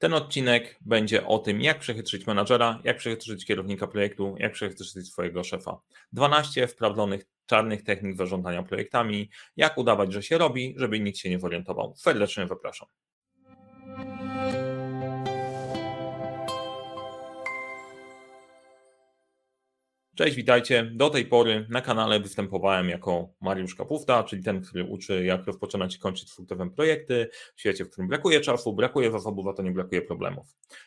Ten odcinek będzie o tym, jak przechytrzyć menadżera, jak przechytrzyć kierownika projektu, jak przechytrzyć swojego szefa. 12 wprawdzonych czarnych technik zarządzania projektami, jak udawać, że się robi, żeby nikt się nie zorientował. Serdecznie zapraszam. Cześć, witajcie. Do tej pory na kanale występowałem jako Mariusz Kapufta, czyli ten, który uczy, jak rozpoczynać i kończyć twórcowym projekty w świecie, w którym brakuje czasu, brakuje zasobów, a to nie brakuje problemów.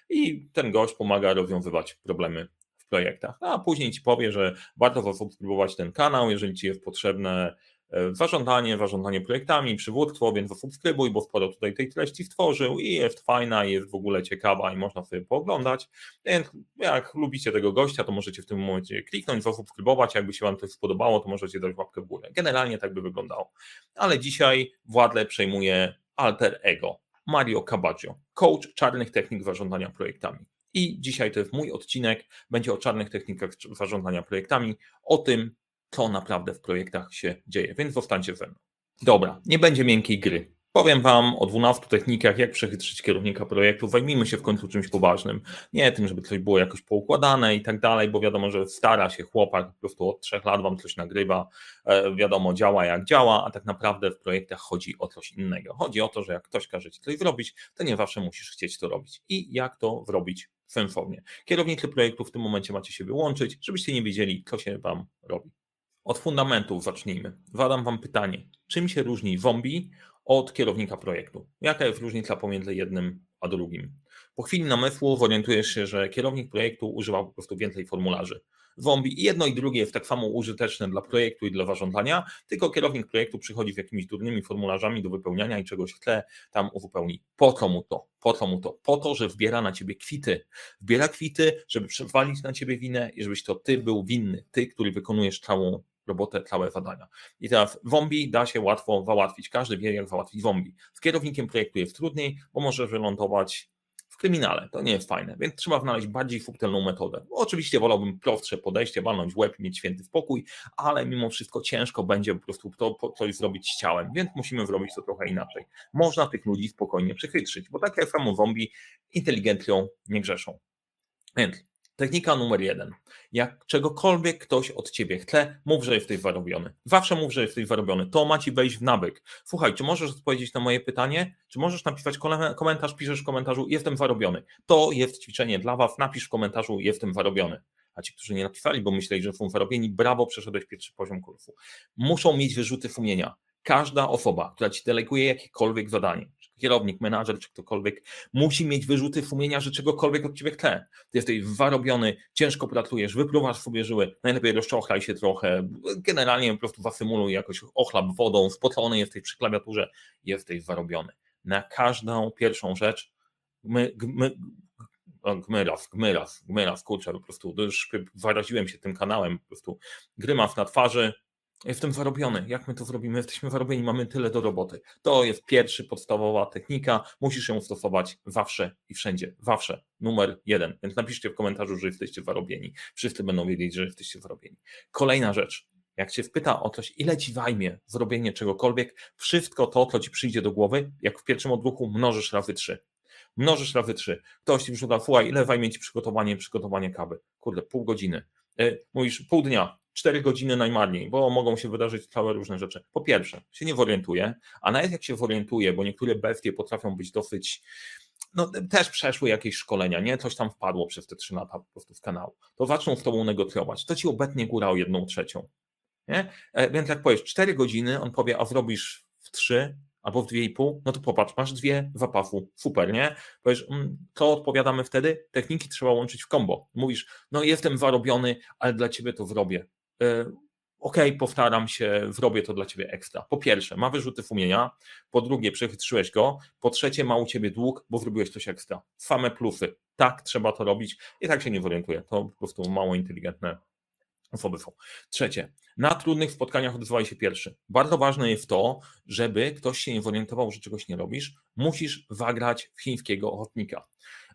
I ten gość pomaga rozwiązywać problemy w projektach. A później ci powie, że warto zasubskrybować ten kanał, jeżeli ci jest potrzebne E, zarządzanie, zarządzanie projektami, przywództwo, więc subskrybuj, bo sporo tutaj tej treści stworzył i jest fajna, jest w ogóle ciekawa i można sobie pooglądać. Więc jak lubicie tego gościa, to możecie w tym momencie kliknąć, zasubskrybować, jakby się Wam to spodobało, to możecie dać łapkę w górę. Generalnie tak by wyglądało. Ale dzisiaj Władle przejmuje alter ego, Mario Cabaggio, coach czarnych technik zarządzania projektami. I dzisiaj to jest mój odcinek, będzie o czarnych technikach zarządzania projektami, o tym, co naprawdę w projektach się dzieje, więc zostańcie ze mną. Dobra, nie będzie miękkiej gry. Powiem Wam o 12 technikach, jak przechytrzyć kierownika projektu. Zajmijmy się w końcu czymś poważnym. Nie tym, żeby coś było jakoś poukładane i tak dalej, bo wiadomo, że stara się chłopak, po prostu od trzech lat Wam coś nagrywa, e, wiadomo, działa jak działa, a tak naprawdę w projektach chodzi o coś innego. Chodzi o to, że jak ktoś każe Ci coś zrobić, to nie zawsze musisz chcieć to robić. I jak to zrobić sensownie. Kierownicy projektu w tym momencie macie się wyłączyć, żebyście nie wiedzieli, co się Wam robi. Od fundamentów zacznijmy. Zadam Wam pytanie. Czym się różni zombie od kierownika projektu? Jaka jest różnica pomiędzy jednym a drugim? Po chwili namysłu zorientujesz się, że kierownik projektu używał po prostu więcej formularzy. Zombie i jedno i drugie jest tak samo użyteczne dla projektu i dla zarządzania, tylko kierownik projektu przychodzi z jakimiś durnymi formularzami do wypełniania i czegoś chce tam uzupełni. Po co mu to? Po co mu to? Po to, że wbiera na ciebie kwity. Wbiera kwity, żeby przewalić na ciebie winę i żebyś to ty był winny, ty, który wykonujesz całą robotę, całe zadania. I teraz zombie da się łatwo załatwić. Każdy wie, jak załatwić zombie. Z kierownikiem projektu jest trudniej, bo może wylądować w kryminale. To nie jest fajne, więc trzeba znaleźć bardziej subtelną metodę. Oczywiście wolałbym prostsze podejście, walnąć w łeb i mieć święty spokój, ale mimo wszystko ciężko będzie po prostu to, coś zrobić z ciałem, więc musimy zrobić to trochę inaczej. Można tych ludzi spokojnie przechytrzyć, bo tak jak samo zombie inteligencją nie grzeszą. Więc Technika numer jeden. Jak czegokolwiek ktoś od ciebie chce, mów, że jesteś zarobiony. Zawsze mów, że jesteś zarobiony. To ma ci wejść w nawyk. Słuchaj, czy możesz odpowiedzieć na moje pytanie? Czy możesz napisać komentarz? Piszesz w komentarzu, jestem zarobiony. To jest ćwiczenie dla was. Napisz w komentarzu, jestem zarobiony. A ci, którzy nie napisali, bo myśleli, że są zarobieni, brawo, przeszedłeś pierwszy poziom kursu. Muszą mieć wyrzuty sumienia. Każda osoba, która ci deleguje jakiekolwiek zadanie, kierownik, menadżer czy ktokolwiek, musi mieć wyrzuty sumienia, że czegokolwiek od ciebie chce. Ty jesteś warobiony, ciężko pracujesz, wypruwasz sobie żyły, najlepiej rozczochlaj się trochę, generalnie po prostu zasymuluj jakoś ochlap wodą, spocony jesteś przy klawiaturze, jesteś warobiony. Na każdą pierwszą rzecz my, my, gmyras, gmyras, gmyras, kurczę, po prostu już zaraziłem się tym kanałem, po prostu grymas na twarzy, Jestem zarobiony. Jak my to zrobimy? Jesteśmy zarobieni, mamy tyle do roboty. To jest pierwsza podstawowa technika. Musisz ją stosować zawsze i wszędzie. Zawsze. Numer jeden. Więc napiszcie w komentarzu, że jesteście zarobieni. Wszyscy będą wiedzieć, że jesteście zarobieni. Kolejna rzecz. Jak cię spyta o coś, ile ci zajmie zrobienie czegokolwiek, wszystko to, co ci przyjdzie do głowy, jak w pierwszym odruchu, mnożysz razy trzy. Mnożysz razy trzy. Ktoś ci wrzuca, słuchaj, ile zajmie ci przygotowanie, przygotowanie kawy? Kurde, pół godziny. E, mówisz pół dnia, 4 godziny najmarniej, bo mogą się wydarzyć całe różne rzeczy. Po pierwsze, się nie orientuje, a nawet jak się orientuje, bo niektóre bestie potrafią być dosyć no też przeszły jakieś szkolenia, nie? Coś tam wpadło przez te 3 lata po prostu z kanału. To zaczną z tobą negocjować. To ci obetnie góra o jedną trzecią. Nie? E, więc jak powiesz 4 godziny, on powie, a zrobisz w 3 albo w 2,5, no to popatrz, masz dwie w apafu, super, nie? Powiesz, mm, co odpowiadamy wtedy? Techniki trzeba łączyć w combo. Mówisz, no jestem zarobiony, ale dla ciebie to zrobię. E, OK, powtarzam się, zrobię to dla ciebie ekstra. Po pierwsze, ma wyrzuty sumienia, po drugie, przechytrzyłeś go, po trzecie, ma u ciebie dług, bo zrobiłeś coś ekstra. Same plusy. Tak, trzeba to robić i tak się nie orientuję. To po prostu mało inteligentne osoby są. Trzecie, na trudnych spotkaniach odezwaj się pierwszy. Bardzo ważne jest to, żeby ktoś się nie zorientował, że czegoś nie robisz, musisz zagrać w chińskiego ochotnika.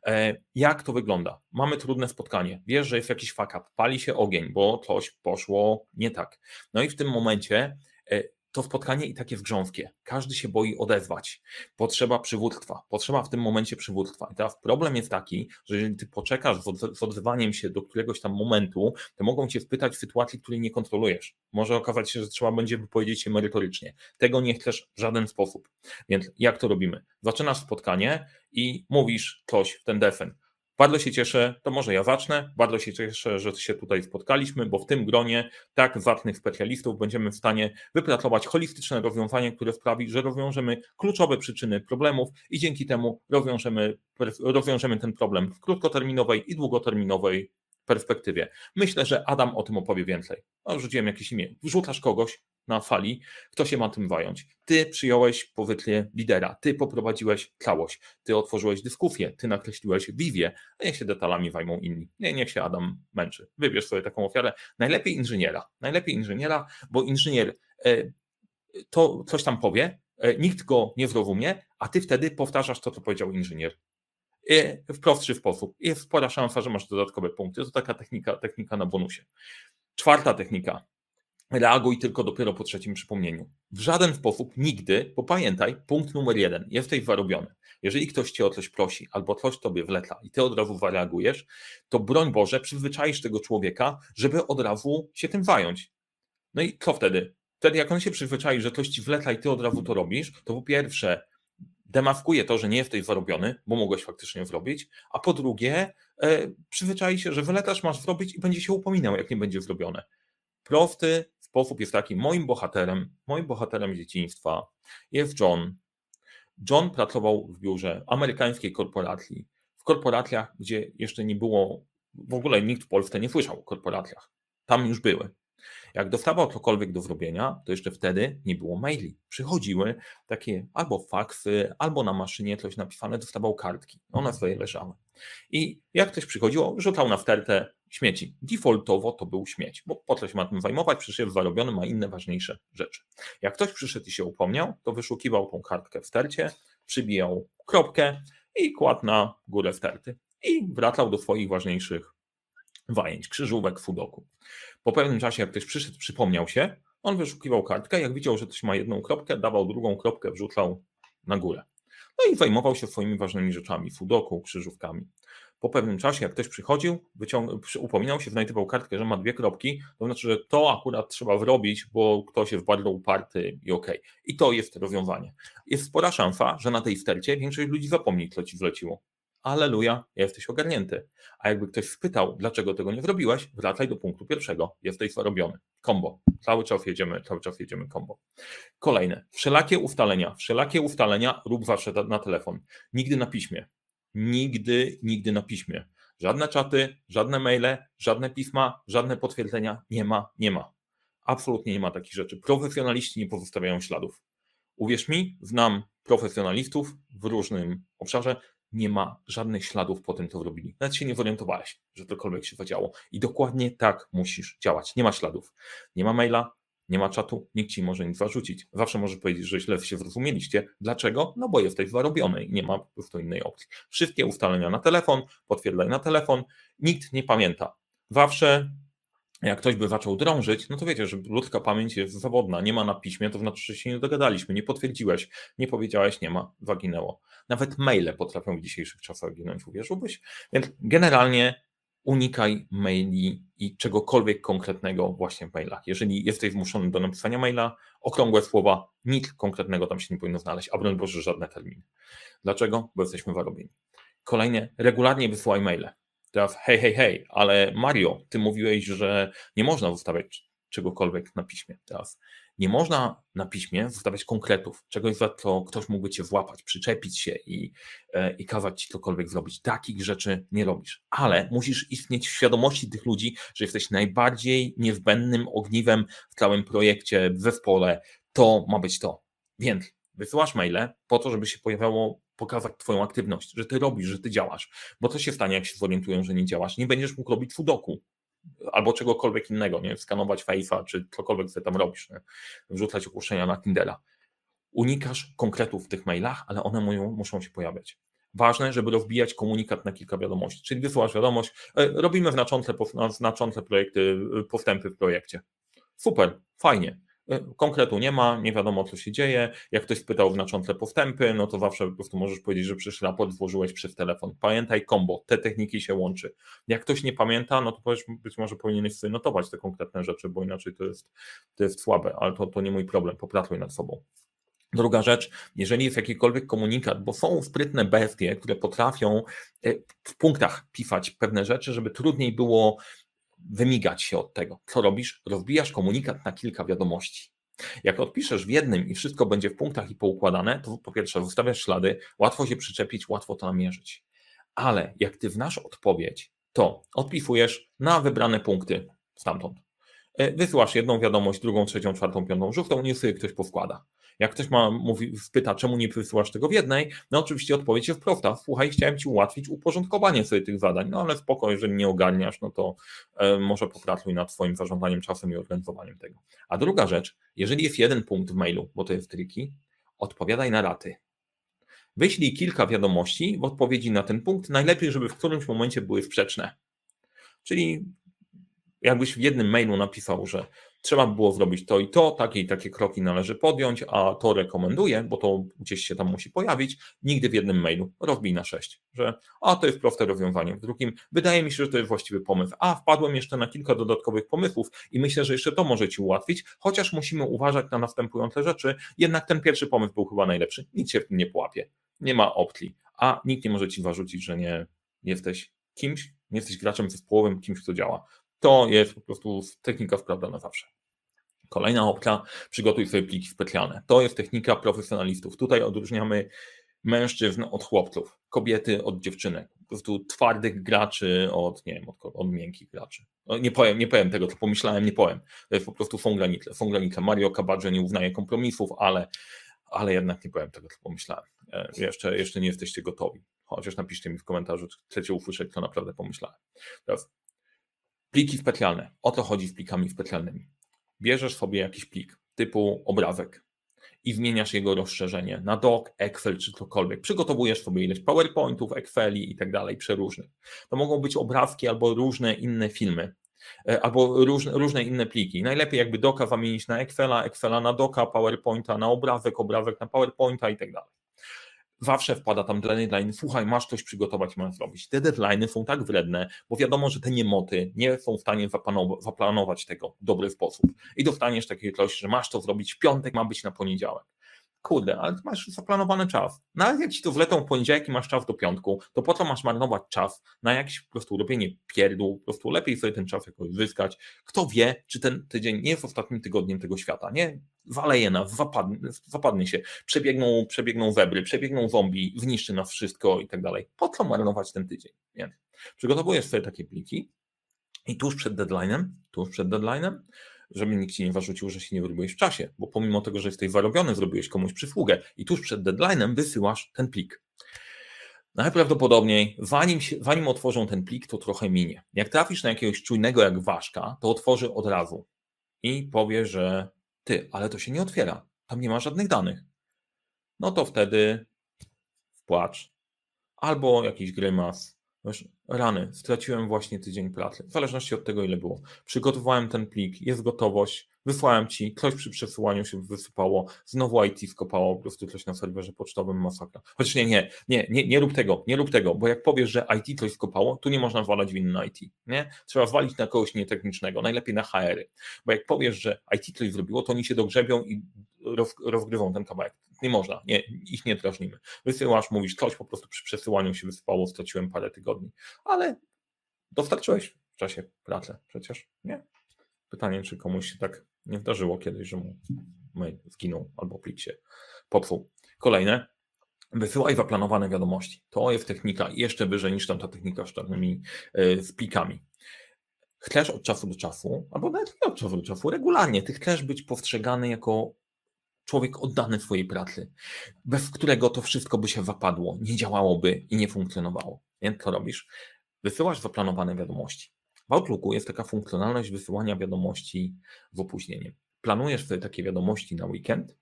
E, jak to wygląda? Mamy trudne spotkanie, wiesz, że jest jakiś fuck up, pali się ogień, bo coś poszło nie tak. No i w tym momencie e, to spotkanie i tak jest grząskie. Każdy się boi odezwać. Potrzeba przywództwa. Potrzeba w tym momencie przywództwa. I teraz problem jest taki, że jeżeli ty poczekasz z odzywaniem się do któregoś tam momentu, to mogą cię wpytać w sytuacji, której nie kontrolujesz. Może okazać się, że trzeba będzie wypowiedzieć się merytorycznie. Tego nie chcesz w żaden sposób. Więc jak to robimy? Zaczynasz spotkanie i mówisz coś w ten desen bardzo się cieszę, to może ja zacznę. Bardzo się cieszę, że się tutaj spotkaliśmy, bo w tym gronie tak zacnych specjalistów będziemy w stanie wypracować holistyczne rozwiązanie, które sprawi, że rozwiążemy kluczowe przyczyny problemów i dzięki temu rozwiążemy, rozwiążemy ten problem w krótkoterminowej i długoterminowej perspektywie. Myślę, że Adam o tym opowie więcej. No, rzuciłem jakieś imię. Wrzucasz kogoś, na fali, kto się ma tym zająć. Ty przyjąłeś powytlie lidera, ty poprowadziłeś całość, ty otworzyłeś dyskusję, ty nakreśliłeś wizję, a niech się detalami zajmą inni. Nie, niech się Adam męczy. Wybierz sobie taką ofiarę. Najlepiej inżyniera. Najlepiej inżyniera, bo inżynier e, to coś tam powie, e, nikt go nie zrozumie, a ty wtedy powtarzasz to, co powiedział inżynier e, w prostszy sposób. Jest spora szansa, że masz dodatkowe punkty. To taka technika, technika na bonusie. Czwarta technika reaguj tylko dopiero po trzecim przypomnieniu. W żaden sposób nigdy, bo pamiętaj, punkt numer jeden, jesteś zarobiony. Jeżeli ktoś cię o coś prosi albo coś tobie wleta i ty od razu zareagujesz, to broń Boże, przyzwyczaisz tego człowieka, żeby od razu się tym zająć. No i co wtedy? Wtedy jak on się przyzwyczai, że ktoś ci wleta i ty od razu to robisz, to po pierwsze demaskuje to, że nie jesteś zarobiony, bo mogłeś faktycznie zrobić, a po drugie e, przyzwyczai się, że wyletasz masz zrobić i będzie się upominał, jak nie będzie zrobione. Prosty, sposób jest taki, moim bohaterem, moim bohaterem dzieciństwa jest John. John pracował w biurze amerykańskiej korporacji, w korporacjach, gdzie jeszcze nie było, w ogóle nikt w Polsce nie słyszał o korporacjach. Tam już były. Jak dostawał cokolwiek do zrobienia, to jeszcze wtedy nie było maili. Przychodziły takie albo faksy, albo na maszynie coś napisane, dostawał kartki. One swoje leżały. I jak ktoś przychodził, rzucał na wtertę śmieci. Defaultowo to był śmieć, bo po co się ma tym zajmować, przecież jest zarobiony, ma inne ważniejsze rzeczy. Jak ktoś przyszedł i się upomniał, to wyszukiwał tą kartkę w stercie, przybijał kropkę i kładł na górę sterty i wracał do swoich ważniejszych zajęć, krzyżówek, fudoku. Po pewnym czasie, jak ktoś przyszedł, przypomniał się, on wyszukiwał kartkę, jak widział, że ktoś ma jedną kropkę, dawał drugą kropkę, wrzucał na górę. No i zajmował się swoimi ważnymi rzeczami, fudoku, krzyżówkami. Po pewnym czasie, jak ktoś przychodził, upominał się, znajdował kartkę, że ma dwie kropki, to znaczy, że to akurat trzeba wrobić, bo ktoś jest bardzo uparty i okej. Okay. I to jest rozwiązanie. Jest spora szansa, że na tej stercie większość ludzi zapomni, co ci wleciło. Aleluja, jesteś ogarnięty. A jakby ktoś spytał, dlaczego tego nie zrobiłeś, wracaj do punktu pierwszego. Jesteś zarobiony. Kombo. Cały czas jedziemy, cały czas jedziemy kombo. Kolejne. Wszelakie ustalenia. Wszelakie ustalenia rób zawsze na telefon. Nigdy na piśmie. Nigdy, nigdy na piśmie. Żadne czaty, żadne maile, żadne pisma, żadne potwierdzenia. Nie ma, nie ma. Absolutnie nie ma takich rzeczy. Profesjonaliści nie pozostawiają śladów. Uwierz mi, znam profesjonalistów w różnym obszarze, nie ma żadnych śladów po tym, co robili. Nawet się nie zorientowałeś, że cokolwiek się zadziało. I dokładnie tak musisz działać. Nie ma śladów. Nie ma maila, nie ma czatu, nikt ci może nic zarzucić. Zawsze może powiedzieć, że źle się zrozumieliście. Dlaczego? No bo jesteś zarobiony i nie ma po prostu innej opcji. Wszystkie ustalenia na telefon, potwierdzaj na telefon, nikt nie pamięta. Zawsze jak ktoś by zaczął drążyć, no to wiecie, że ludzka pamięć jest zawodna, nie ma na piśmie, to znaczy, że się nie dogadaliśmy, nie potwierdziłeś, nie powiedziałeś, nie ma, zaginęło. Nawet maile potrafią w dzisiejszych czasach ginąć, uwierzyłbyś? Więc generalnie unikaj maili i czegokolwiek konkretnego właśnie w mailach. Jeżeli jesteś zmuszony do napisania maila, okrągłe słowa, nic konkretnego tam się nie powinno znaleźć, a broń Boże żadne terminy. Dlaczego? Bo jesteśmy warobieni. Kolejnie, regularnie wysyłaj maile. Teraz hej, hej, hej, ale Mario, ty mówiłeś, że nie można zostawiać czegokolwiek na piśmie. Teraz nie można na piśmie zostawiać konkretów, czegoś za co ktoś mógłby cię włapać, przyczepić się i, e, i kazać ci cokolwiek zrobić. Takich rzeczy nie robisz, ale musisz istnieć w świadomości tych ludzi, że jesteś najbardziej niezbędnym ogniwem w całym projekcie, w zespole. To ma być to. Więc wysyłasz maile po to, żeby się pojawiało pokazać Twoją aktywność, że Ty robisz, że Ty działasz. Bo co się stanie, jak się zorientują, że nie działasz? Nie będziesz mógł robić fudoku albo czegokolwiek innego, nie? skanować Face'a, czy cokolwiek co tam robisz, nie? wrzucać ogłoszenia na Tindera. Unikasz konkretów w tych mailach, ale one muszą, muszą się pojawiać. Ważne, żeby rozbijać komunikat na kilka wiadomości, czyli wysyłasz wiadomość, e, robimy znaczące, znaczące projekty, e, postępy w projekcie. Super, fajnie. E, konkretu nie ma, nie wiadomo co się dzieje. Jak ktoś spytał znaczące postępy, no to zawsze po prostu możesz powiedzieć, że przyszły raport włożyłeś przez telefon. Pamiętaj kombo, te techniki się łączy. Jak ktoś nie pamięta, no to powiesz, być może powinieneś sobie notować te konkretne rzeczy, bo inaczej to jest, to jest słabe, ale to, to nie mój problem, popracuj nad sobą. Druga rzecz, jeżeli jest jakikolwiek komunikat, bo są sprytne bestie, które potrafią e, w punktach pisać pewne rzeczy, żeby trudniej było wymigać się od tego. Co robisz? Rozbijasz komunikat na kilka wiadomości. Jak odpiszesz w jednym i wszystko będzie w punktach i poukładane, to po pierwsze zostawiasz ślady, łatwo się przyczepić, łatwo to namierzyć. Ale jak ty wnasz odpowiedź, to odpisujesz na wybrane punkty stamtąd. E, wysyłasz jedną wiadomość, drugą, trzecią, czwartą, piątą, żółtą, nie sobie ktoś poskłada. Jak ktoś ma, mówi, spyta, czemu nie wysyłasz tego w jednej, no oczywiście odpowiedź jest prosta. Słuchaj, chciałem ci ułatwić uporządkowanie sobie tych zadań, no ale spoko, jeżeli nie ogarniasz, no to e, może popracuj nad swoim zarządzaniem czasem i organizowaniem tego. A druga rzecz, jeżeli jest jeden punkt w mailu, bo to jest triki, odpowiadaj na raty. Wyślij kilka wiadomości w odpowiedzi na ten punkt, najlepiej, żeby w którymś momencie były sprzeczne. Czyli jakbyś w jednym mailu napisał, że trzeba by było zrobić to i to, takie i takie kroki należy podjąć, a to rekomenduję, bo to gdzieś się tam musi pojawić, nigdy w jednym mailu rozbij na sześć, że a to jest proste rozwiązanie, w drugim wydaje mi się, że to jest właściwy pomysł, a wpadłem jeszcze na kilka dodatkowych pomysłów i myślę, że jeszcze to może Ci ułatwić, chociaż musimy uważać na następujące rzeczy, jednak ten pierwszy pomysł był chyba najlepszy, nic się w tym nie połapie, nie ma opcji, a nikt nie może Ci zarzucić, że nie jesteś kimś, nie jesteś graczem zespołowym, kimś, kto działa. To jest po prostu technika sprawdzana zawsze. Kolejna opcja, przygotuj sobie pliki specjalne. To jest technika profesjonalistów. Tutaj odróżniamy mężczyzn od chłopców, kobiety od dziewczynek, po prostu twardych graczy od, nie wiem, od, od miękkich graczy. No, nie powiem, nie powiem tego, co pomyślałem, nie powiem. To jest po prostu są granice. Są granice. Mario Kabadże nie uznaje kompromisów, ale, ale jednak nie powiem tego, co pomyślałem. E, jeszcze, jeszcze nie jesteście gotowi. Chociaż napiszcie mi w komentarzu, czy chcecie usłyszeć, co naprawdę pomyślałem. Teraz Pliki specjalne. O to chodzi z plikami specjalnymi. Bierzesz sobie jakiś plik typu obrazek i zmieniasz jego rozszerzenie na doc, Excel czy cokolwiek. Przygotowujesz sobie ileś PowerPointów, Exceli i tak dalej, przeróżnych. To mogą być obrazki albo różne inne filmy, e, albo różne, różne inne pliki. Najlepiej jakby doka zamienić na Excela, Excela na doka, PowerPointa na obrazek, obrazek na PowerPointa i tak dalej zawsze wpada tam deadline, słuchaj, masz coś przygotować, masz zrobić. Te deadlines są tak wredne, bo wiadomo, że te niemoty nie są w stanie zaplanować tego w dobry sposób. I dostaniesz takie coś, że masz to zrobić w piątek, ma być na poniedziałek kurde, ale masz zaplanowany czas. Nawet jak ci to wletą w poniedziałek i masz czas do piątku, to po co masz marnować czas na jakieś po prostu robienie pierdół, po prostu lepiej sobie ten czas jakoś zyskać. Kto wie, czy ten tydzień nie jest ostatnim tygodniem tego świata, nie? Waleje nas, zapadnie, zapadnie się, przebiegną, przebiegną webry, przebiegną zombie, zniszczy nas wszystko i tak dalej. Po co marnować ten tydzień? Nie. Przygotowujesz sobie takie pliki i tuż przed deadline'em, tuż przed deadline'em żeby nikt ci nie zarzucił, że się nie wyrobiłeś w czasie, bo pomimo tego, że jesteś zarobiony, zrobiłeś komuś przysługę i tuż przed deadline'em wysyłasz ten plik. Najprawdopodobniej, zanim, się, zanim otworzą ten plik, to trochę minie. Jak trafisz na jakiegoś czujnego jak ważka, to otworzy od razu i powie, że ty, ale to się nie otwiera, tam nie ma żadnych danych. No to wtedy płacz albo jakiś grymas, rany, straciłem właśnie tydzień pracy, w zależności od tego, ile było. Przygotowałem ten plik, jest gotowość, wysłałem ci, coś przy przesyłaniu się wysypało, znowu IT skopało, po prostu coś na serwerze pocztowym, masakra. Chociaż nie, nie, nie, nie, nie rób tego, nie rób tego, bo jak powiesz, że IT coś skopało, tu nie można walać winy na IT, nie? Trzeba zwalić na kogoś nietechnicznego, najlepiej na HR-y, bo jak powiesz, że IT coś zrobiło, to oni się dogrzebią i roz, rozgrywą ten kawałek. Nie można, nie, ich nie drażnimy. Wysyłasz, mówisz, coś po prostu przy przesyłaniu się wysypało, straciłem parę tygodni, ale dostarczyłeś w czasie pracy przecież, nie? Pytanie, czy komuś się tak nie zdarzyło kiedyś, że mu mail zginął albo plik się popsuł. Kolejne, wysyłaj zaplanowane wiadomości. To jest technika jeszcze wyżej niż tam ta technika z czarnymi yy, z plikami. Chcesz od czasu do czasu, albo nawet nie od czasu do czasu, regularnie, ty chcesz być postrzegany jako człowiek oddany swojej pracy, bez którego to wszystko by się zapadło, nie działałoby i nie funkcjonowało. Więc co robisz? Wysyłasz zaplanowane wiadomości. W Outlooku jest taka funkcjonalność wysyłania wiadomości z opóźnieniem. Planujesz sobie takie wiadomości na weekend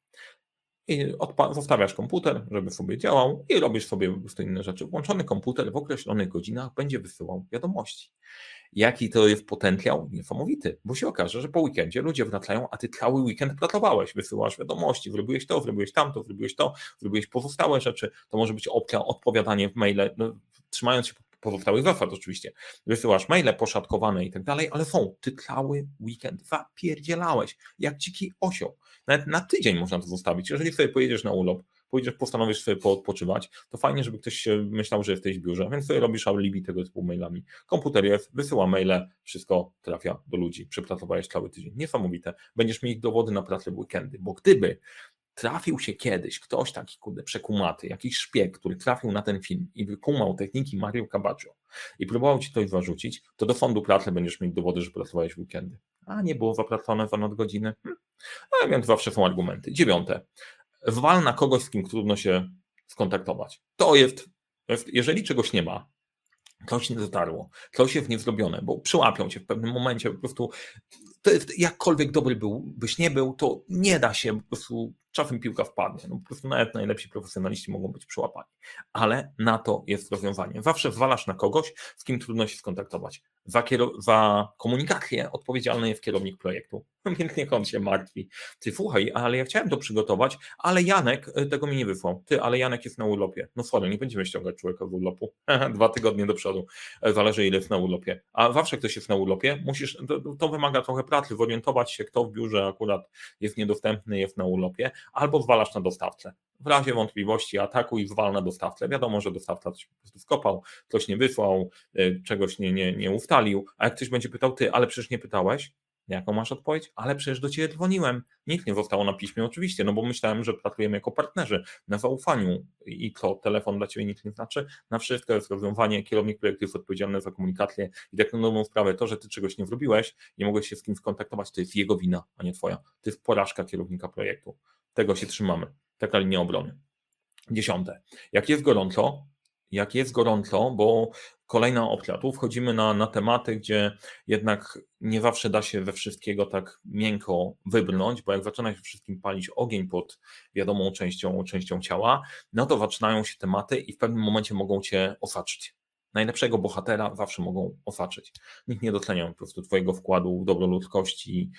i zostawiasz komputer, żeby sobie działał i robisz sobie po inne rzeczy. Włączony komputer w określonych godzinach będzie wysyłał wiadomości. Jaki to jest potencjał? Niesamowity, bo się okaże, że po weekendzie ludzie wracają, a ty cały weekend pracowałeś, wysyłasz wiadomości, zrobiłeś to, zrobiłeś tamto, zrobiłeś to, zrobiłeś pozostałe rzeczy. To może być opcja odpowiadanie w maile, no, trzymając się pozostałych zasad oczywiście. Wysyłasz maile poszatkowane i tak dalej, ale są. Ty cały weekend zapierdzielałeś, jak dziki osioł. Nawet na tydzień można to zostawić. Jeżeli sobie pojedziesz na urlop, pójdziesz, postanowisz sobie odpoczywać, to fajnie, żeby ktoś myślał, że jesteś w biurze, więc sobie robisz alibi tego typu mailami. Komputer jest, wysyła maile, wszystko trafia do ludzi. Przepracowałeś cały tydzień. Niesamowite. Będziesz mieć dowody na pracę w weekendy, bo gdyby trafił się kiedyś ktoś taki kurde przekumaty, jakiś szpieg, który trafił na ten film i wykumał techniki Mario Cabaggio i próbował ci coś zarzucić, to do sądu pracy będziesz mieć dowody, że pracowałeś w weekendy. A nie było zapracone za nadgodziny. Hmm. No więc zawsze są argumenty. Dziewiąte. Wal na kogoś, z kim trudno się skontaktować. To jest, jeżeli czegoś nie ma, coś nie dotarło, coś jest niezrobione, bo przyłapią cię w pewnym momencie, po prostu to jest, jakkolwiek dobry był, byś nie był, to nie da się po prostu czasem piłka wpadnie. No, po prostu nawet najlepsi profesjonaliści mogą być przyłapani. Ale na to jest rozwiązanie. Zawsze zwalasz na kogoś, z kim trudno się skontaktować. Za, za komunikację odpowiedzialny jest kierownik projektu. Więc niech on się martwi. Ty słuchaj, ale ja chciałem to przygotować, ale Janek e, tego mi nie wysłał. Ty, ale Janek jest na urlopie. No sorry, nie będziemy ściągać człowieka w urlopu. Dwa tygodnie do przodu. E, zależy ile jest na urlopie. A zawsze ktoś jest na urlopie, musisz, to, to wymaga trochę pracy, zorientować się, kto w biurze akurat jest niedostępny, jest na urlopie, albo zwalasz na dostawcę. W razie wątpliwości atakuj zwal na dostawcę. Wiadomo, że dostawca coś po prostu skopał, coś nie wysłał, y, czegoś nie, nie, nie ustalił, a jak ktoś będzie pytał, ty, ale przecież nie pytałeś, Jaką masz odpowiedź? Ale przecież do ciebie dzwoniłem. Nikt nie zostało na piśmie, oczywiście, no bo myślałem, że pracujemy jako partnerzy na zaufaniu i to telefon dla ciebie nic nie znaczy. Na wszystko jest rozwiązanie. Kierownik projektu jest odpowiedzialny za komunikację i tak na dobrą sprawę, to, że ty czegoś nie zrobiłeś, nie mogłeś się z kim skontaktować, to jest jego wina, a nie twoja. To jest porażka kierownika projektu. Tego się trzymamy. Taka linia obrony. Dziesiąte. Jak jest gorąco, jak jest gorąco, bo kolejna opcja. Tu wchodzimy na, na tematy, gdzie jednak nie zawsze da się we wszystkiego tak miękko wybrnąć, bo jak zaczyna się wszystkim palić ogień pod wiadomą częścią, częścią ciała, no to zaczynają się tematy i w pewnym momencie mogą cię osaczyć. Najlepszego bohatera zawsze mogą osaczyć. Nikt nie docenia po prostu twojego wkładu w dobro ludzkości,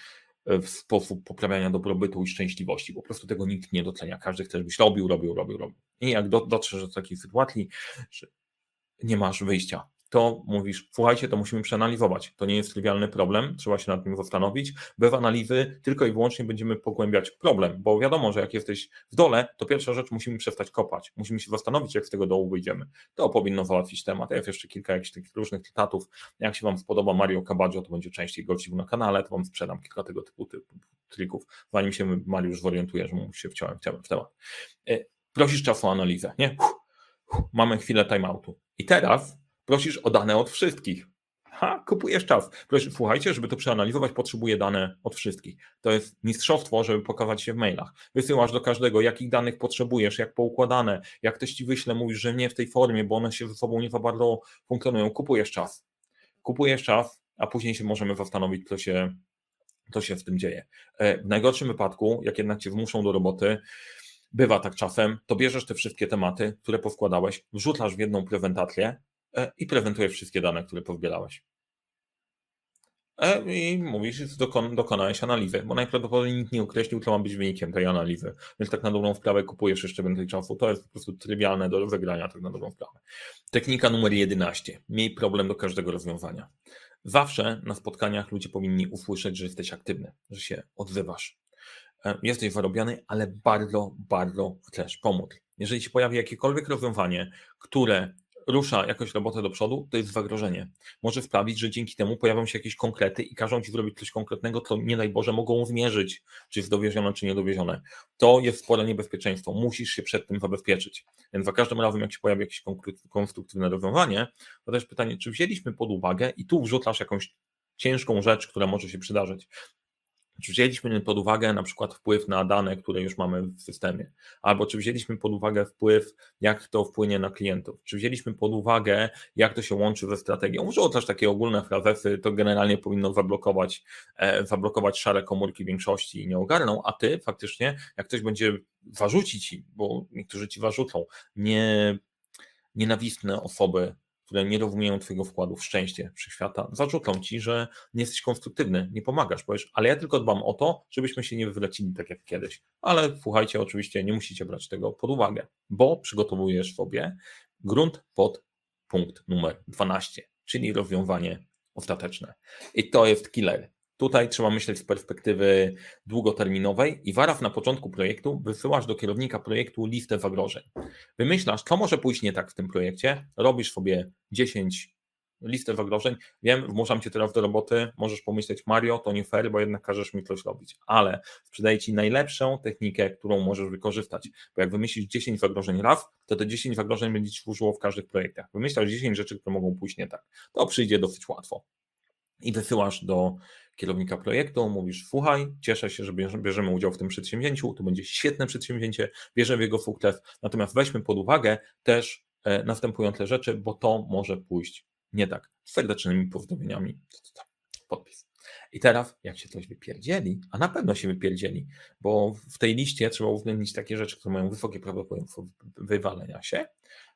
w sposób poprawiania dobrobytu i szczęśliwości. Po prostu tego nikt nie docenia. Każdy chce, żebyś robił, robił, robił, robił. I jak do, dotrzesz do takiej sytuacji, że nie masz wyjścia, to mówisz, słuchajcie, to musimy przeanalizować. To nie jest trywialny problem, trzeba się nad tym zastanowić. Bez analizy tylko i wyłącznie będziemy pogłębiać problem, bo wiadomo, że jak jesteś w dole, to pierwsza rzecz musimy przestać kopać. Musimy się zastanowić, jak z tego dołu wyjdziemy. To powinno załatwić temat. Ja jeszcze kilka jakichś takich różnych cytatów. Jak się Wam spodoba Mario Cabaggio, to będzie częściej gościł na kanale, to Wam sprzedam kilka tego typu, typu trików, zanim się Mariusz zorientuje, że mu się wciąłem w temat. E, prosisz czasu o analizę, nie? Mamy chwilę timeoutu. I teraz Prosisz o dane od wszystkich. Ha, kupujesz czas. Prosisz, słuchajcie, żeby to przeanalizować, potrzebuję dane od wszystkich. To jest mistrzostwo, żeby pokazać się w mailach. Wysyłasz do każdego, jakich danych potrzebujesz, jak poukładane, jak ktoś ci wyśle, mówisz, że nie w tej formie, bo one się ze sobą nie za bardzo funkcjonują. Kupujesz czas. Kupujesz czas, a później się możemy zastanowić, co się, co się w tym dzieje. E, w najgorszym wypadku, jak jednak cię zmuszą do roboty, bywa tak czasem, to bierzesz te wszystkie tematy, które poskładałeś, wrzucasz w jedną prezentację, i prezentujesz wszystkie dane, które pozbierałeś. E, I mówisz, że dokon, dokonałeś analizy, bo najprawdopodobniej nikt nie określił, co ma być wynikiem tej analizy. Więc tak na dobrą sprawę kupujesz jeszcze więcej czasu. To jest po prostu trywialne do wygrania, tak na dobrą sprawę. Technika numer 11. Miej problem do każdego rozwiązania. Zawsze na spotkaniach ludzie powinni usłyszeć, że jesteś aktywny, że się odzywasz. E, jesteś zarobiony, ale bardzo, bardzo chcesz pomóc. Jeżeli się pojawi jakiekolwiek rozwiązanie, które rusza jakoś robotę do przodu, to jest zagrożenie. Może sprawić, że dzięki temu pojawią się jakieś konkrety i każą ci zrobić coś konkretnego, co nie daj Boże mogą zmierzyć, czy jest dowiezione, czy niedowiezione. To jest spore niebezpieczeństwo. Musisz się przed tym zabezpieczyć. Więc za każdym razem, jak się pojawi jakieś konstruktywne rozwiązanie, to też pytanie, czy wzięliśmy pod uwagę i tu wrzucasz jakąś ciężką rzecz, która może się przydarzyć. Czy wzięliśmy pod uwagę na przykład wpływ na dane, które już mamy w systemie, albo czy wzięliśmy pod uwagę wpływ, jak to wpłynie na klientów, czy wzięliśmy pod uwagę, jak to się łączy ze strategią. Może też takie ogólne frazesy, to generalnie powinno zablokować, e, zablokować szare komórki większości i nie ogarną, a ty faktycznie, jak ktoś będzie zarzucić ci, bo niektórzy ci zarzucą, nie, nienawistne osoby które nie rozumieją Twojego wkładu w szczęście wszechświata, zarzucą Ci, że nie jesteś konstruktywny, nie pomagasz, powiesz, ale ja tylko dbam o to, żebyśmy się nie wywlecili tak jak kiedyś. Ale słuchajcie, oczywiście nie musicie brać tego pod uwagę, bo przygotowujesz sobie grunt pod punkt numer 12, czyli rozwiązanie ostateczne. I to jest killer. Tutaj trzeba myśleć z perspektywy długoterminowej i waraf na początku projektu wysyłasz do kierownika projektu listę zagrożeń. Wymyślasz, co może pójść nie tak w tym projekcie, robisz sobie 10 listę zagrożeń. Wiem, wmuszam cię teraz do roboty, możesz pomyśleć, Mario, to nie fair, bo jednak każesz mi coś robić, ale sprzedaję ci najlepszą technikę, którą możesz wykorzystać, bo jak wymyślisz 10 zagrożeń raz, to te 10 zagrożeń będzie ci służyło w każdych projektach. Wymyślasz 10 rzeczy, które mogą pójść nie tak. To przyjdzie dosyć łatwo. I wysyłasz do kierownika projektu, mówisz, słuchaj, cieszę się, że bierzemy udział w tym przedsięwzięciu, to będzie świetne przedsięwzięcie, bierze w jego sukces, natomiast weźmy pod uwagę też e, następujące rzeczy, bo to może pójść nie tak. Z serdecznymi pozdrowieniami. Podpis. I teraz, jak się coś wypierdzieli, a na pewno się wypierdzieli, bo w tej liście trzeba uwzględnić takie rzeczy, które mają wysokie prawdopodobieństwo wywalenia się,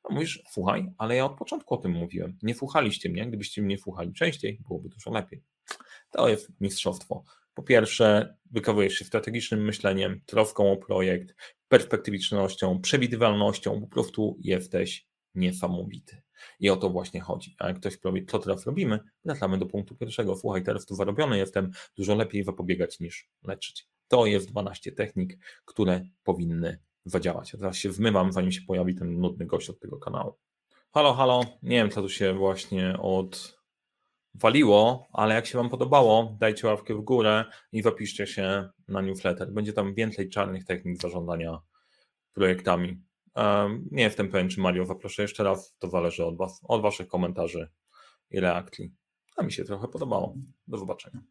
a mówisz, słuchaj, ale ja od początku o tym mówiłem. Nie słuchaliście mnie, gdybyście mnie słuchali częściej, byłoby dużo lepiej. To jest mistrzostwo. Po pierwsze, wykazujesz się strategicznym myśleniem, troską o projekt, perspektywicznością, przewidywalnością, po prostu jesteś niesamowity. I o to właśnie chodzi. A jak ktoś powie, co teraz robimy, wracamy do punktu pierwszego. Słuchaj, teraz tu zarobiony jestem, dużo lepiej zapobiegać niż leczyć. To jest 12 technik, które powinny zadziałać. Ja teraz się zmywam, zanim się pojawi ten nudny gość od tego kanału. Halo, halo, nie wiem, co tu się właśnie odwaliło, ale jak się Wam podobało, dajcie łapkę w górę i zapiszcie się na newsletter. Będzie tam więcej czarnych technik zarządzania projektami. Nie jestem pewien, czy Mario zaproszę jeszcze raz, to zależy od Was, od Waszych komentarzy i reakcji. A mi się trochę podobało. Do zobaczenia.